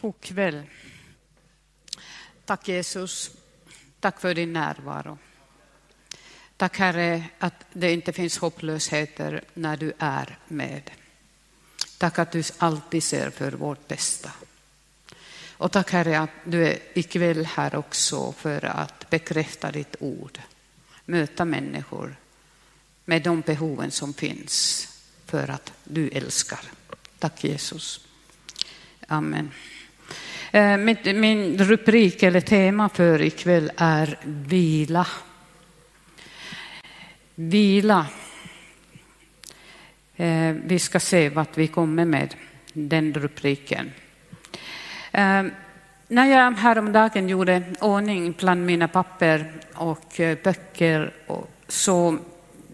God kväll. Tack Jesus. Tack för din närvaro. Tack Herre att det inte finns hopplösheter när du är med. Tack att du alltid ser för vårt bästa. Och tack Herre att du är ikväll här också för att bekräfta ditt ord. Möta människor med de behoven som finns för att du älskar. Tack Jesus. Amen. Eh, min rubrik eller tema för ikväll är vila. Vila. Eh, vi ska se vart vi kommer med den rubriken. Eh, när jag häromdagen gjorde ordning bland mina papper och böcker så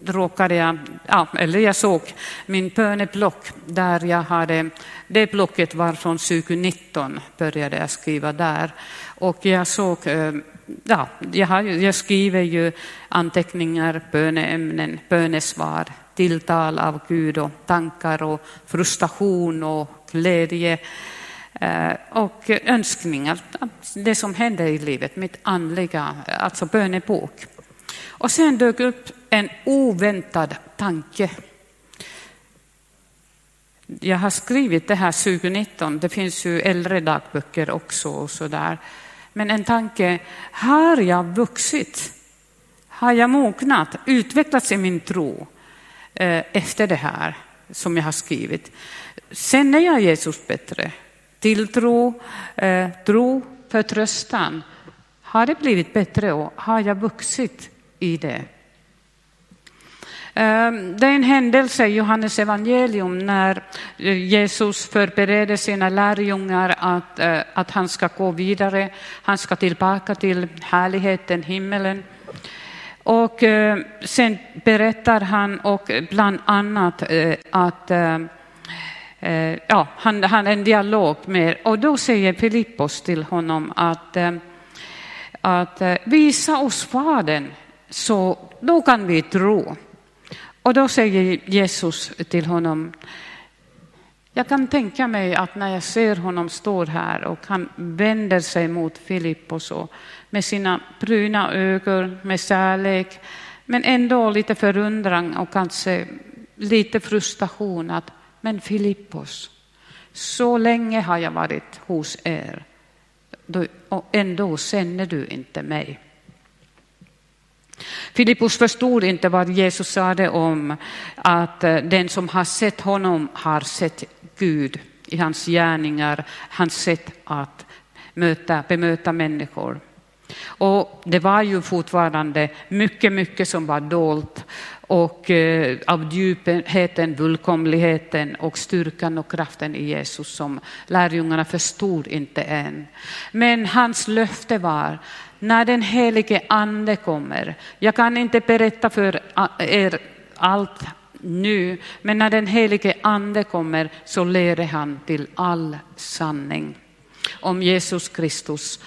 råkade jag, ja, eller jag såg min böneblock där jag hade, det blocket var från 2019, började jag skriva där. Och jag såg, eh, ja, jag, har, jag skriver ju anteckningar, böneämnen, bönesvar, tilltal av Gud och tankar och frustration och glädje eh, och önskningar, det som händer i livet, mitt andliga, alltså bönebok. Och sen dök upp en oväntad tanke. Jag har skrivit det här 2019, det finns ju äldre dagböcker också och så där. Men en tanke, har jag vuxit? Har jag mognat, utvecklats i min tro eh, efter det här som jag har skrivit? Känner jag Jesus bättre? Tilltro, eh, tro, förtröstan. Har det blivit bättre och har jag vuxit i det? Ehm, det är en händelse i Johannes evangelium när eh, Jesus förbereder sina lärjungar att, eh, att han ska gå vidare, han ska tillbaka till härligheten, himmelen. Och eh, sen berättar han och bland annat att ja, han har en dialog med, och då säger Filippos till honom att, att visa oss Fadern så då kan vi tro. Och då säger Jesus till honom, jag kan tänka mig att när jag ser honom stå här och han vänder sig mot Filippos med sina bruna ögon, med kärlek, men ändå lite förundran och kanske lite frustration att men Filippos, så länge har jag varit hos er och ändå känner du inte mig. Filippus förstod inte vad Jesus sade om att eh, den som har sett honom har sett Gud i hans gärningar, hans sätt att möta, bemöta människor. Och det var ju fortfarande mycket, mycket som var dolt och eh, av djupheten, fullkomligheten och styrkan och kraften i Jesus som lärjungarna förstod inte än. Men hans löfte var när den helige ande kommer. Jag kan inte berätta för er allt nu, men när den helige ande kommer så leder han till all sanning om Jesus Kristus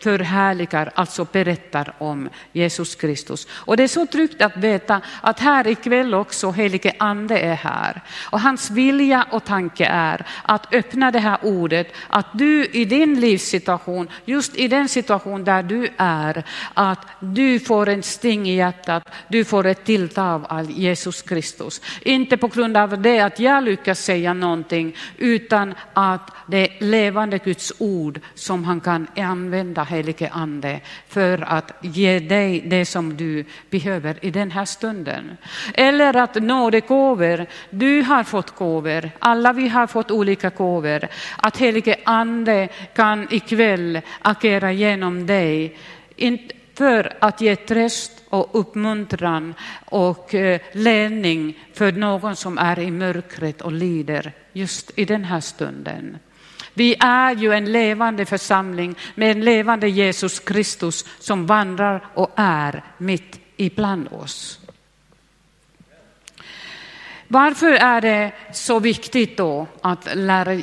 förhärligar, alltså berättar om Jesus Kristus. Och det är så tryggt att veta att här ikväll också helige ande är här. Och hans vilja och tanke är att öppna det här ordet, att du i din livssituation, just i den situation där du är, att du får en sting i hjärtat, du får ett tilltal av Jesus Kristus. Inte på grund av det att jag lyckas säga någonting, utan att det är levande Guds ord som han kan använda använda helige ande för att ge dig det som du behöver i den här stunden. Eller att nådegåvor, du har fått gåvor, alla vi har fått olika gåvor. Att helige ande kan ikväll agera genom dig för att ge tröst och uppmuntran och eh, ledning för någon som är i mörkret och lider just i den här stunden. Vi är ju en levande församling med en levande Jesus Kristus som vandrar och är mitt ibland oss. Varför är det så viktigt då att lära,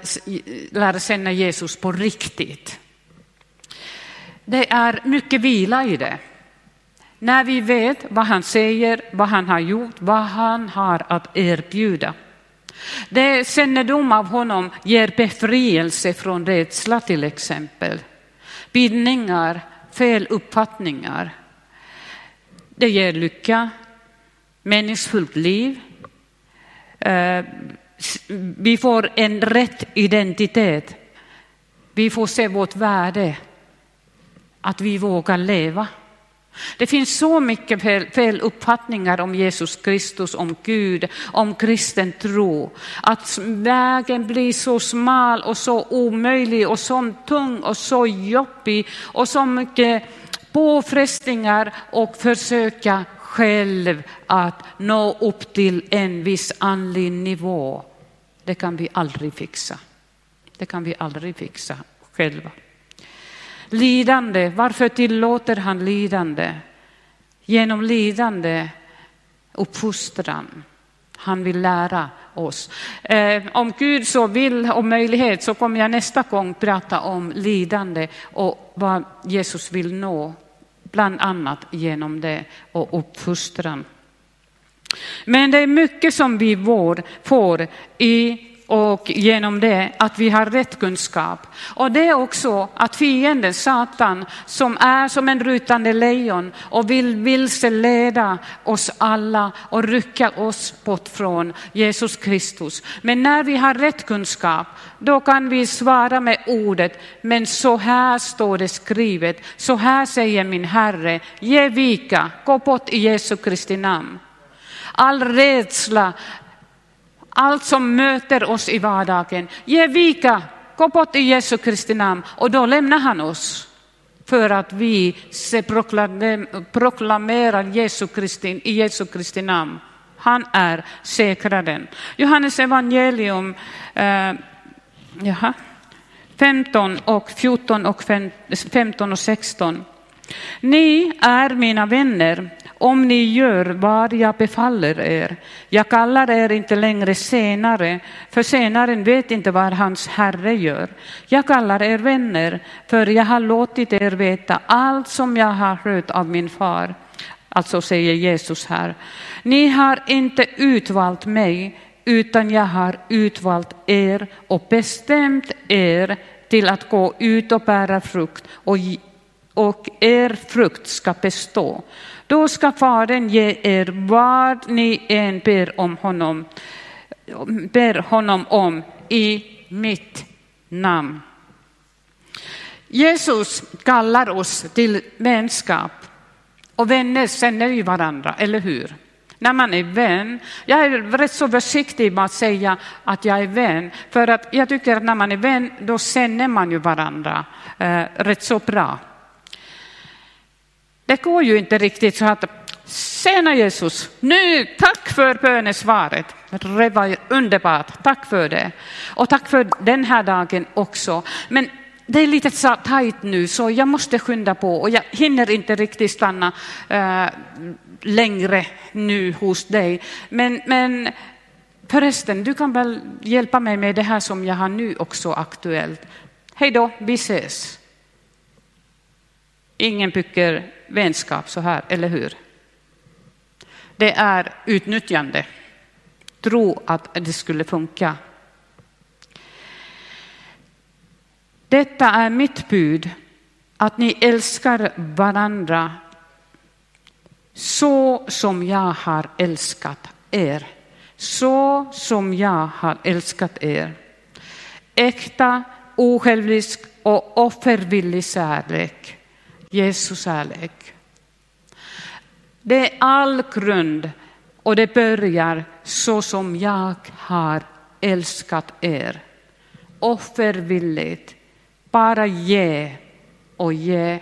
lära känna Jesus på riktigt? Det är mycket vila i det. När vi vet vad han säger, vad han har gjort, vad han har att erbjuda. Det kännedom av honom ger befrielse från rädsla till exempel. Bindningar, fel uppfattningar. Det ger lycka, meningsfullt liv. Eh, vi får en rätt identitet. Vi får se vårt värde, att vi vågar leva. Det finns så mycket fel, fel, uppfattningar om Jesus Kristus, om Gud, om kristen tro. Att vägen blir så smal och så omöjlig och så tung och så jobbig och så mycket påfrestningar och försöka själv att nå upp till en viss andlig nivå. Det kan vi aldrig fixa. Det kan vi aldrig fixa själva. Lidande, varför tillåter han lidande? Genom lidande uppfostran. Han vill lära oss. Eh, om Gud så vill och möjlighet så kommer jag nästa gång prata om lidande och vad Jesus vill nå, bland annat genom det och uppfostran. Men det är mycket som vi får i och genom det att vi har rätt kunskap. Och det är också att fienden, Satan, som är som en rutande lejon och vill vilseleda oss alla och rycka oss bort från Jesus Kristus. Men när vi har rätt kunskap, då kan vi svara med ordet, men så här står det skrivet, så här säger min Herre, ge vika, gå bort i Jesu Kristi namn. All rädsla, allt som möter oss i vardagen. Ge vika, gå bort i Jesu Kristi namn och då lämnar han oss för att vi proklamerar Jesu Kristi, i Jesu Kristi namn. Han är säkraren. Johannes evangelium eh, jaha, 15 och 14 och 15 och 16. Ni är mina vänner om ni gör vad jag befaller er. Jag kallar er inte längre senare, för senaren vet inte vad hans herre gör. Jag kallar er vänner, för jag har låtit er veta allt som jag har hört av min far. Alltså säger Jesus här. Ni har inte utvalt mig, utan jag har utvalt er och bestämt er till att gå ut och bära frukt och, och er frukt ska bestå då ska Fadern ge er vad ni än ber, om honom, ber honom om i mitt namn. Jesus kallar oss till vänskap och vänner känner ju varandra, eller hur? När man är vän, jag är rätt så försiktig med att säga att jag är vän, för att jag tycker att när man är vän då känner man ju varandra eh, rätt så bra. Det går ju inte riktigt så att Tjena Jesus, nu tack för bönesvaret. Det var underbart, tack för det. Och tack för den här dagen också. Men det är lite så tajt nu så jag måste skynda på och jag hinner inte riktigt stanna äh, längre nu hos dig. Men, men förresten, du kan väl hjälpa mig med det här som jag har nu också aktuellt. Hej då, vi ses. Ingen bygger vänskap så här, eller hur? Det är utnyttjande. Tro att det skulle funka. Detta är mitt bud, att ni älskar varandra så som jag har älskat er. Så som jag har älskat er. Äkta, osjälvisk och offervillig kärlek Jesu kärlek. Det är all grund och det börjar så som jag har älskat er. Offervilligt, bara ge och ge,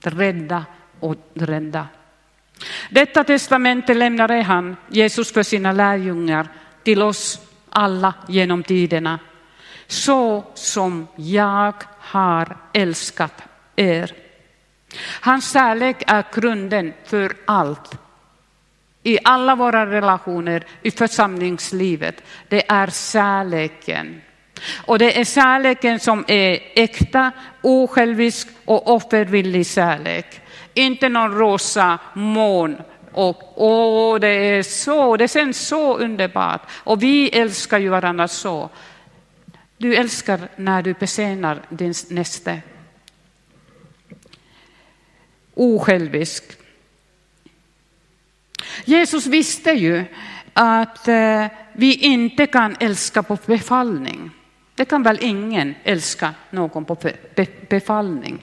rädda och rädda. Detta testamente lämnade han, Jesus, för sina lärjungar till oss alla genom tiderna. Så som jag har älskat er. Hans kärlek är grunden för allt. I alla våra relationer, i församlingslivet. Det är kärleken. Och det är kärleken som är äkta, osjälvisk och offervillig kärlek. Inte någon rosa moln Och åh, det är så, det känns så underbart. Och vi älskar ju varandra så. Du älskar när du betjänar din näste. Osjälvisk. Jesus visste ju att eh, vi inte kan älska på befallning. Det kan väl ingen älska någon på befallning.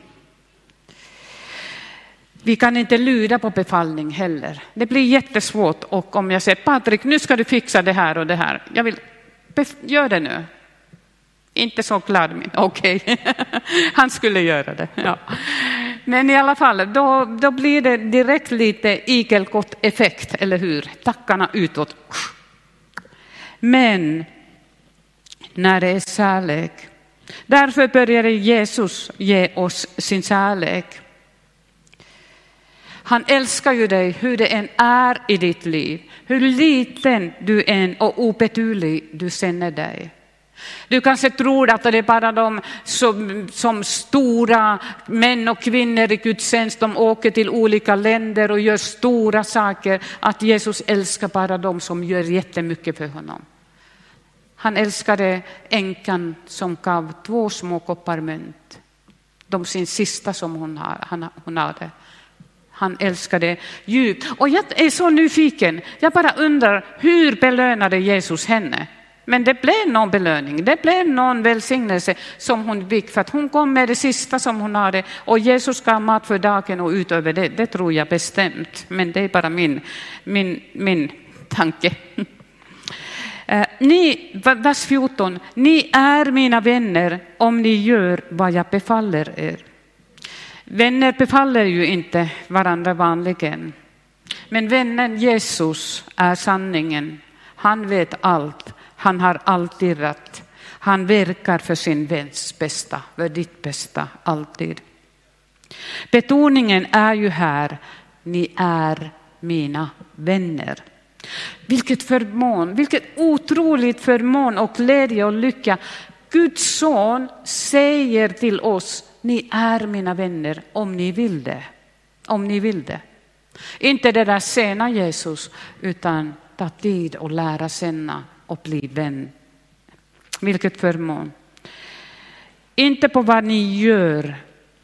Vi kan inte lyda på befallning heller. Det blir jättesvårt och om jag säger Patrik, nu ska du fixa det här och det här. Jag vill, gör det nu. Inte så glad, okej, okay. han skulle göra det. Ja. Men i alla fall, då, då blir det direkt lite igelkott-effekt, eller hur? Tackarna utåt. Men när det är kärlek, därför började Jesus ge oss sin kärlek. Han älskar ju dig hur det än är i ditt liv, hur liten du än och obetydlig du känner dig. Du kanske tror att det är bara de som, som stora män och kvinnor i Guds tjänst, de åker till olika länder och gör stora saker, att Jesus älskar bara de som gör jättemycket för honom. Han älskade änkan som gav två små koppar mynt, de sin sista som hon, hon hade. Han älskade djupt. Och jag är så nyfiken, jag bara undrar hur belönade Jesus henne? Men det blev någon belöning, det blev någon välsignelse som hon fick för att hon kom med det sista som hon hade och Jesus gav mat för dagen och utöver det, det tror jag bestämt. Men det är bara min, min, min tanke. Eh, ni, vers 14, ni är mina vänner om ni gör vad jag befaller er. Vänner befaller ju inte varandra vanligen. Men vännen Jesus är sanningen. Han vet allt. Han har alltid rätt. Han verkar för sin väns bästa, för ditt bästa, alltid. Betoningen är ju här, ni är mina vänner. Vilket förmån, vilket otroligt förmån och glädje och lycka. Guds son säger till oss, ni är mina vänner om ni vill det. Om ni vill det. Inte det där sena Jesus, utan ta tid och lära känna och bli vän. Vilket förmån. Inte på vad ni gör,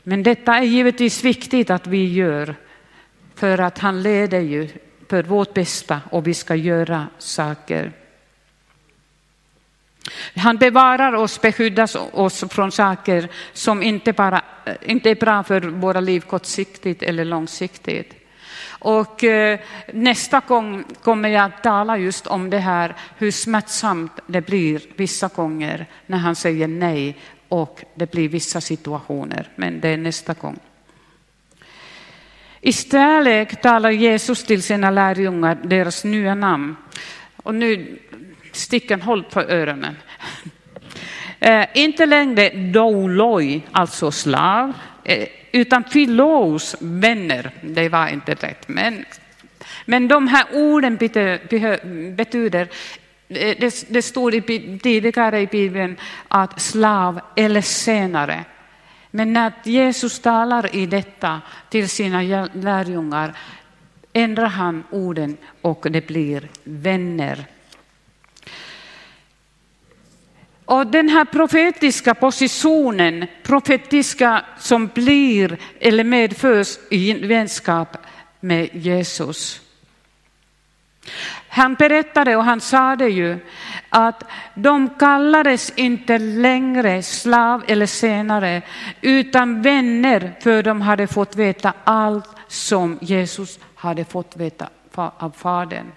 men detta är givetvis viktigt att vi gör för att han leder ju för vårt bästa och vi ska göra saker. Han bevarar oss, beskyddar oss från saker som inte, bara, inte är bra för våra liv kortsiktigt eller långsiktigt. Och eh, nästa gång kommer jag att tala just om det här, hur smärtsamt det blir vissa gånger när han säger nej och det blir vissa situationer. Men det är nästa gång. Istället talar Jesus till sina lärjungar deras nya namn. Och nu, sticken håll på öronen. Eh, inte längre douloi, alltså slav, eh, utan filos, vänner. Det var inte rätt. Men, men de här orden betyder, eh, det, det stod tidigare i Bibeln att slav eller senare. Men när Jesus talar i detta till sina lärjungar ändrar han orden och det blir vänner. Och den här profetiska positionen, profetiska som blir eller medförs i vänskap med Jesus. Han berättade och han sade ju att de kallades inte längre slav eller senare utan vänner för de hade fått veta allt som Jesus hade fått veta av Fadern.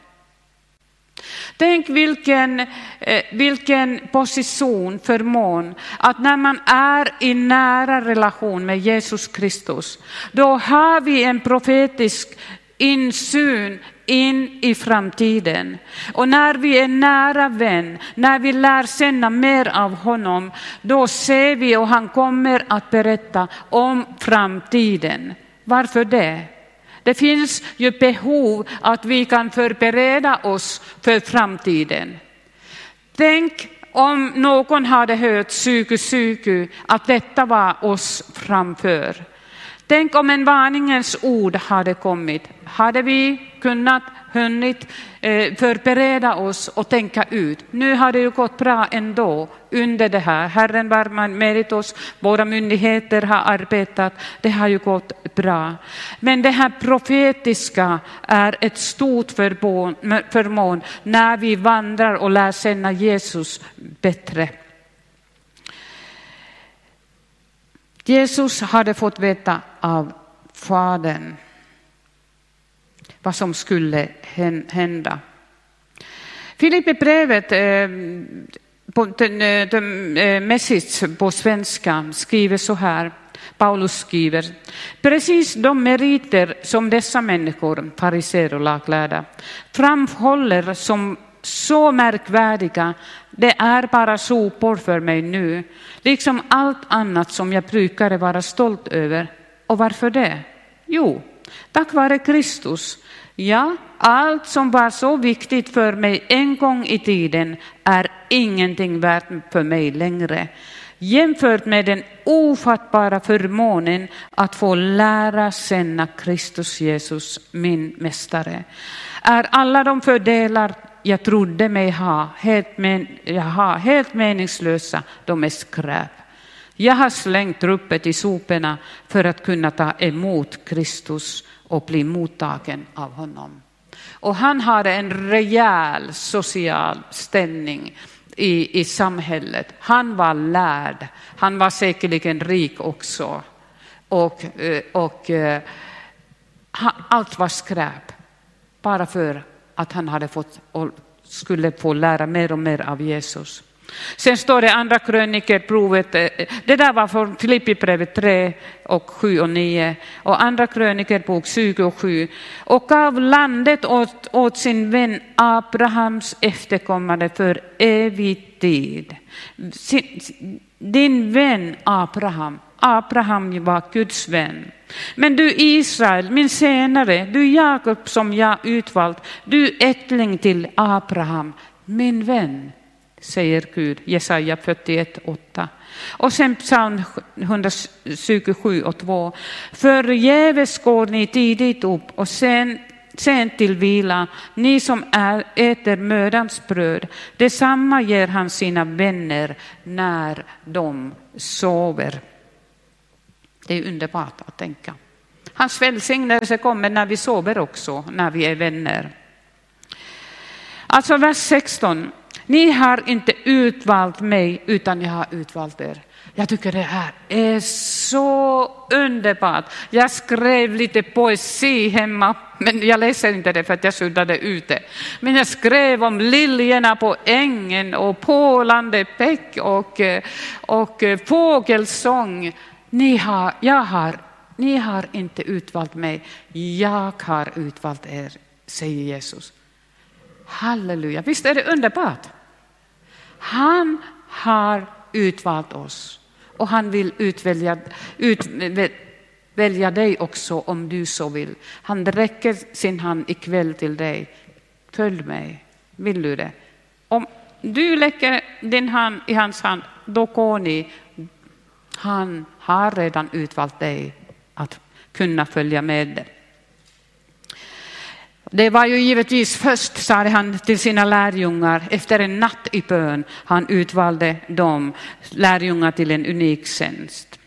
Tänk vilken, eh, vilken position, förmån, att när man är i nära relation med Jesus Kristus, då har vi en profetisk insyn in i framtiden. Och när vi är nära vän, när vi lär känna mer av honom, då ser vi och han kommer att berätta om framtiden. Varför det? Det finns ju behov att vi kan förbereda oss för framtiden. Tänk om någon hade hört psyku psyku att detta var oss framför. Tänk om en varningens ord hade kommit. Hade vi kunnat, hunnit eh, förbereda oss och tänka ut. Nu har det ju gått bra ändå under det här. Herren var med oss, våra myndigheter har arbetat, det har ju gått bra. Men det här profetiska är ett stort förmån när vi vandrar och lär känna Jesus bättre. Jesus hade fått veta av Fadern vad som skulle hända. Filipperbrevet, brevet på, eh, eh, message på svenska, skriver så här. Paulus skriver, precis de meriter som dessa människor, fariser och laglärda, framhåller som så märkvärdiga, det är bara sopor för mig nu, liksom allt annat som jag brukade vara stolt över. Och varför det? Jo, tack vare Kristus. Ja, allt som var så viktigt för mig en gång i tiden är ingenting värt för mig längre. Jämfört med den ofattbara förmånen att få lära känna Kristus Jesus, min mästare, är alla de fördelar jag trodde mig ha helt, men, jag har, helt meningslösa, de är skräp. Jag har slängt ruppet i soporna för att kunna ta emot Kristus och bli mottagen av honom. Och han har en rejäl social ställning i, i samhället. Han var lärd, han var säkerligen rik också. Och, eh, och eh, allt var skräp, bara för att han hade fått, skulle få lära mer och mer av Jesus. Sen står det andra krönikerprovet, eh, det där var från Filippibrevet 3 och 7 och 9 och andra krönikerbok 27. och 7. Och gav landet åt, åt sin vän Abrahams efterkommande för evig tid. Din vän Abraham, Abraham var Guds vän. Men du Israel, min senare, du Jakob som jag utvalt, du ättling till Abraham, min vän säger Gud, Jesaja 41, 8. Och sen psalm 127 och 2. Förgäves går ni tidigt upp och sen sent till vila, ni som är, äter mödans bröd. Detsamma ger han sina vänner när de sover. Det är underbart att tänka. Hans välsignelse kommer när vi sover också, när vi är vänner. Alltså vers 16. Ni har inte utvalt mig utan jag har utvalt er. Jag tycker det här är så underbart. Jag skrev lite poesi hemma, men jag läser inte det för att jag suddade ute. Men jag skrev om liljorna på ängen och pålande bäck och, eh, och eh, fågelsång. Ni har, jag har, ni har inte utvalt mig, jag har utvalt er, säger Jesus. Halleluja, visst är det underbart? Han har utvalt oss och han vill utvälja, utvälja dig också om du så vill. Han räcker sin hand ikväll till dig. Följ mig, vill du det? Om du lägger din hand i hans hand, då går ni. Han har redan utvalt dig att kunna följa med. Det var ju givetvis först, sade han till sina lärjungar, efter en natt i bön, han utvalde dem, lärjungar till en unik tjänst.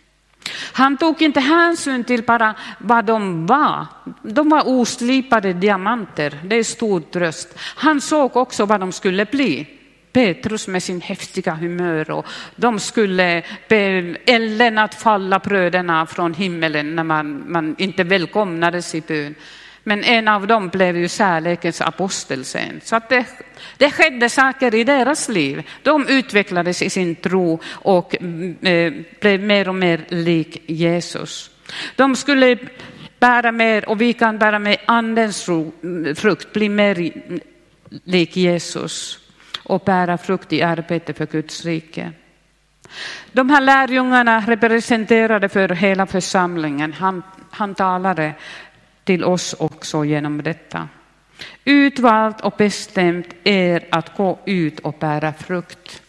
Han tog inte hänsyn till bara vad de var. De var oslipade diamanter, det är stor tröst. Han såg också vad de skulle bli. Petrus med sin häftiga humör och de skulle be elden att falla bröderna från himmelen när man, man inte välkomnades i bön. Men en av dem blev ju kärlekens apostel sen. Så att det, det skedde saker i deras liv. De utvecklades i sin tro och mm, eh, blev mer och mer lik Jesus. De skulle bära mer, och vi kan bära med andens mm, frukt, bli mer mm, lik Jesus och bära frukt i arbete för Guds rike. De här lärjungarna representerade för hela församlingen. Han, han talade till oss också genom detta. Utvalt och bestämt är att gå ut och bära frukt.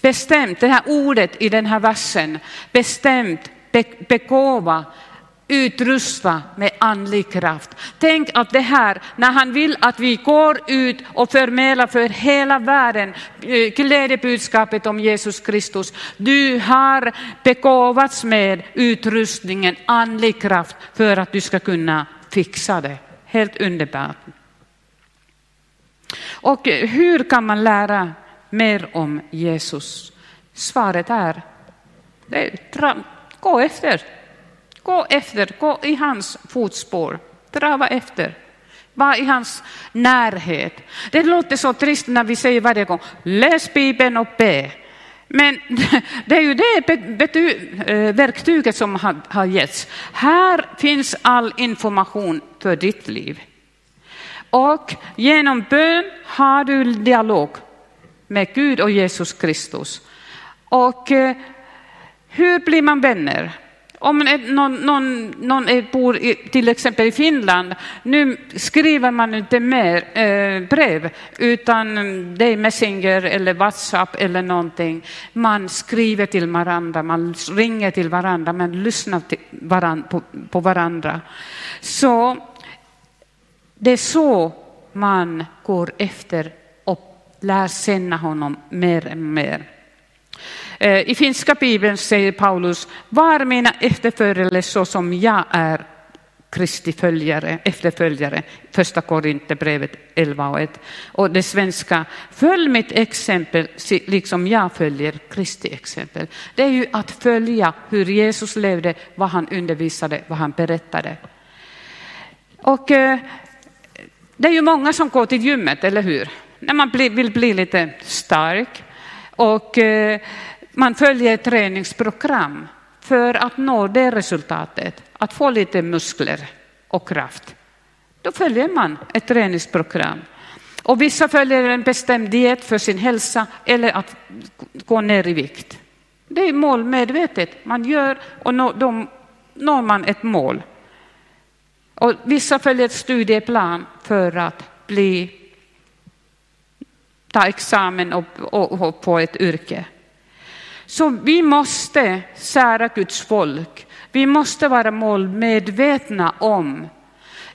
Bestämt, det här ordet i den här versen, bestämt, be, begåva, utrusta med andlig kraft. Tänk att det här, när han vill att vi går ut och förmedlar för hela världen eh, glädjebudskapet om Jesus Kristus. Du har begåvats med utrustningen andlig kraft för att du ska kunna fixa det. Helt underbart. Och hur kan man lära mer om Jesus? Svaret är, det är gå efter Gå efter, gå i hans fotspår, trava efter. Var i hans närhet. Det låter så trist när vi säger varje gång, läs Bibeln och be. Men det är ju det eh, verktyget som har getts. Här finns all information för ditt liv. Och genom bön har du dialog med Gud och Jesus Kristus. Och eh, hur blir man vänner? Om någon, någon, någon bor i, till exempel i Finland, nu skriver man inte mer eh, brev, utan det är Messenger eller WhatsApp eller någonting. Man skriver till varandra, man ringer till varandra, man lyssnar till varandra, på, på varandra. Så det är så man går efter och lär känna honom mer och mer. Eh, I finska bibeln säger Paulus, var mina efterföljare så som jag är Kristi följare, efterföljare, första Korinthierbrevet 11 och 1. Och det svenska, följ mitt exempel liksom jag följer Kristi exempel. Det är ju att följa hur Jesus levde, vad han undervisade, vad han berättade. Och eh, det är ju många som går till gymmet, eller hur? När man vill bli lite stark. Och eh, man följer ett träningsprogram för att nå det resultatet, att få lite muskler och kraft. Då följer man ett träningsprogram. Och vissa följer en bestämd diet för sin hälsa eller att gå ner i vikt. Det är målmedvetet. Man gör och då når man ett mål. Och vissa följer ett studieplan för att bli, ta examen och, och, och få ett yrke. Så vi måste sära Guds folk. Vi måste vara målmedvetna om,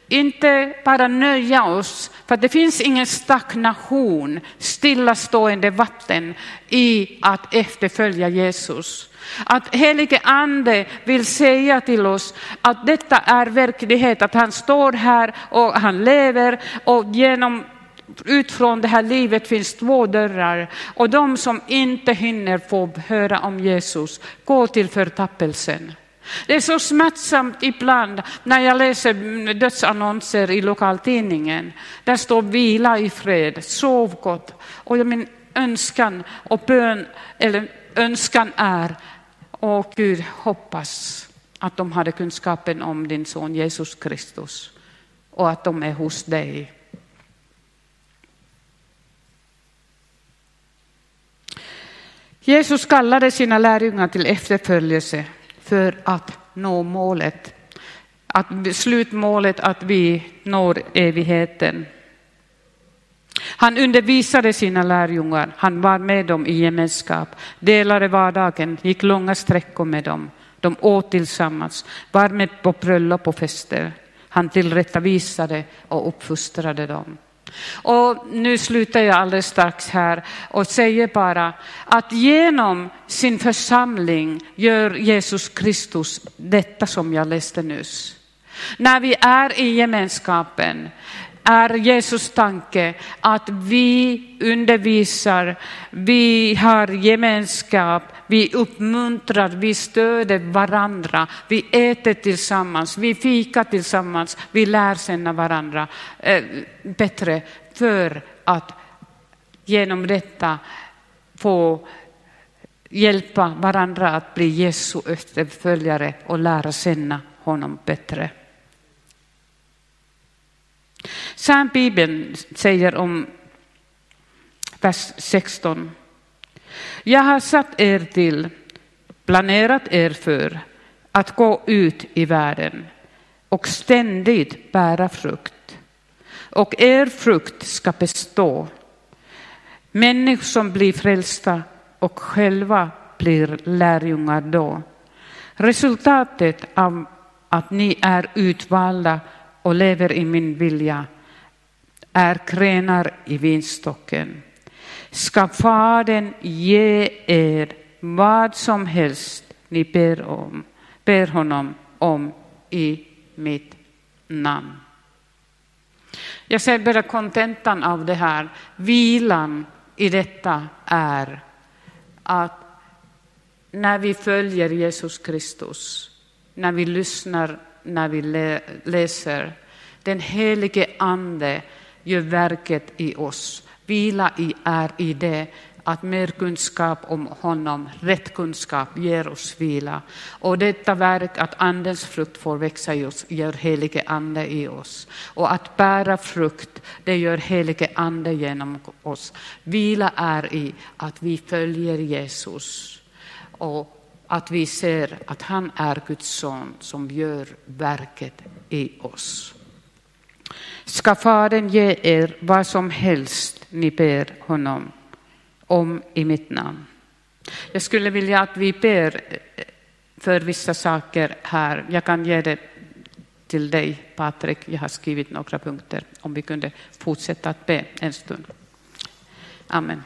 inte bara nöja oss, för det finns ingen stagnation, stillastående vatten i att efterfölja Jesus. Att helige ande vill säga till oss att detta är verklighet, att han står här och han lever och genom Utifrån det här livet finns två dörrar och de som inte hinner få höra om Jesus går till förtappelsen. Det är så smärtsamt ibland när jag läser dödsannonser i lokaltidningen. Där står vila i fred, sov gott. Och min önskan och bön, eller önskan är, och Gud hoppas att de hade kunskapen om din son Jesus Kristus och att de är hos dig. Jesus kallade sina lärjungar till efterföljelse för att nå målet. Att slutmålet att vi når evigheten. Han undervisade sina lärjungar, han var med dem i gemenskap, delade vardagen, gick långa sträckor med dem. De åt tillsammans, var med på bröllop och fester. Han tillrättavisade och uppfostrade dem. Och nu slutar jag alldeles strax här och säger bara att genom sin församling gör Jesus Kristus detta som jag läste nyss. När vi är i gemenskapen är Jesus tanke att vi undervisar, vi har gemenskap, vi uppmuntrar, vi stöder varandra, vi äter tillsammans, vi fikar tillsammans, vi lär känna varandra eh, bättre för att genom detta få hjälpa varandra att bli Jesu efterföljare och lära känna honom bättre. Psalmbibeln säger om vers 16. Jag har satt er till, planerat er för att gå ut i världen och ständigt bära frukt. Och er frukt ska bestå. Människor som blir frälsta och själva blir lärjungar då. Resultatet av att ni är utvalda och lever i min vilja, är grenar i vinstocken. Ska Fadern ge er vad som helst ni ber, om, ber honom om i mitt namn. Jag säger bara kontentan av det här. Vilan i detta är att när vi följer Jesus Kristus, när vi lyssnar, när vi läser, den helige Ande gör verket i oss. Vila i är i det att mer kunskap om honom, rätt kunskap, ger oss vila. Och detta verk, att andens frukt får växa i oss, gör helige ande i oss. Och att bära frukt, det gör helige ande genom oss. Vila är i att vi följer Jesus och att vi ser att han är Guds son som gör verket i oss. Ska Fadern ge er vad som helst ni ber honom om i mitt namn. Jag skulle vilja att vi ber eh, för vissa saker här. Jag kan ge det till dig, Patrik. Jag har skrivit några punkter om vi kunde fortsätta att be en stund. Amen.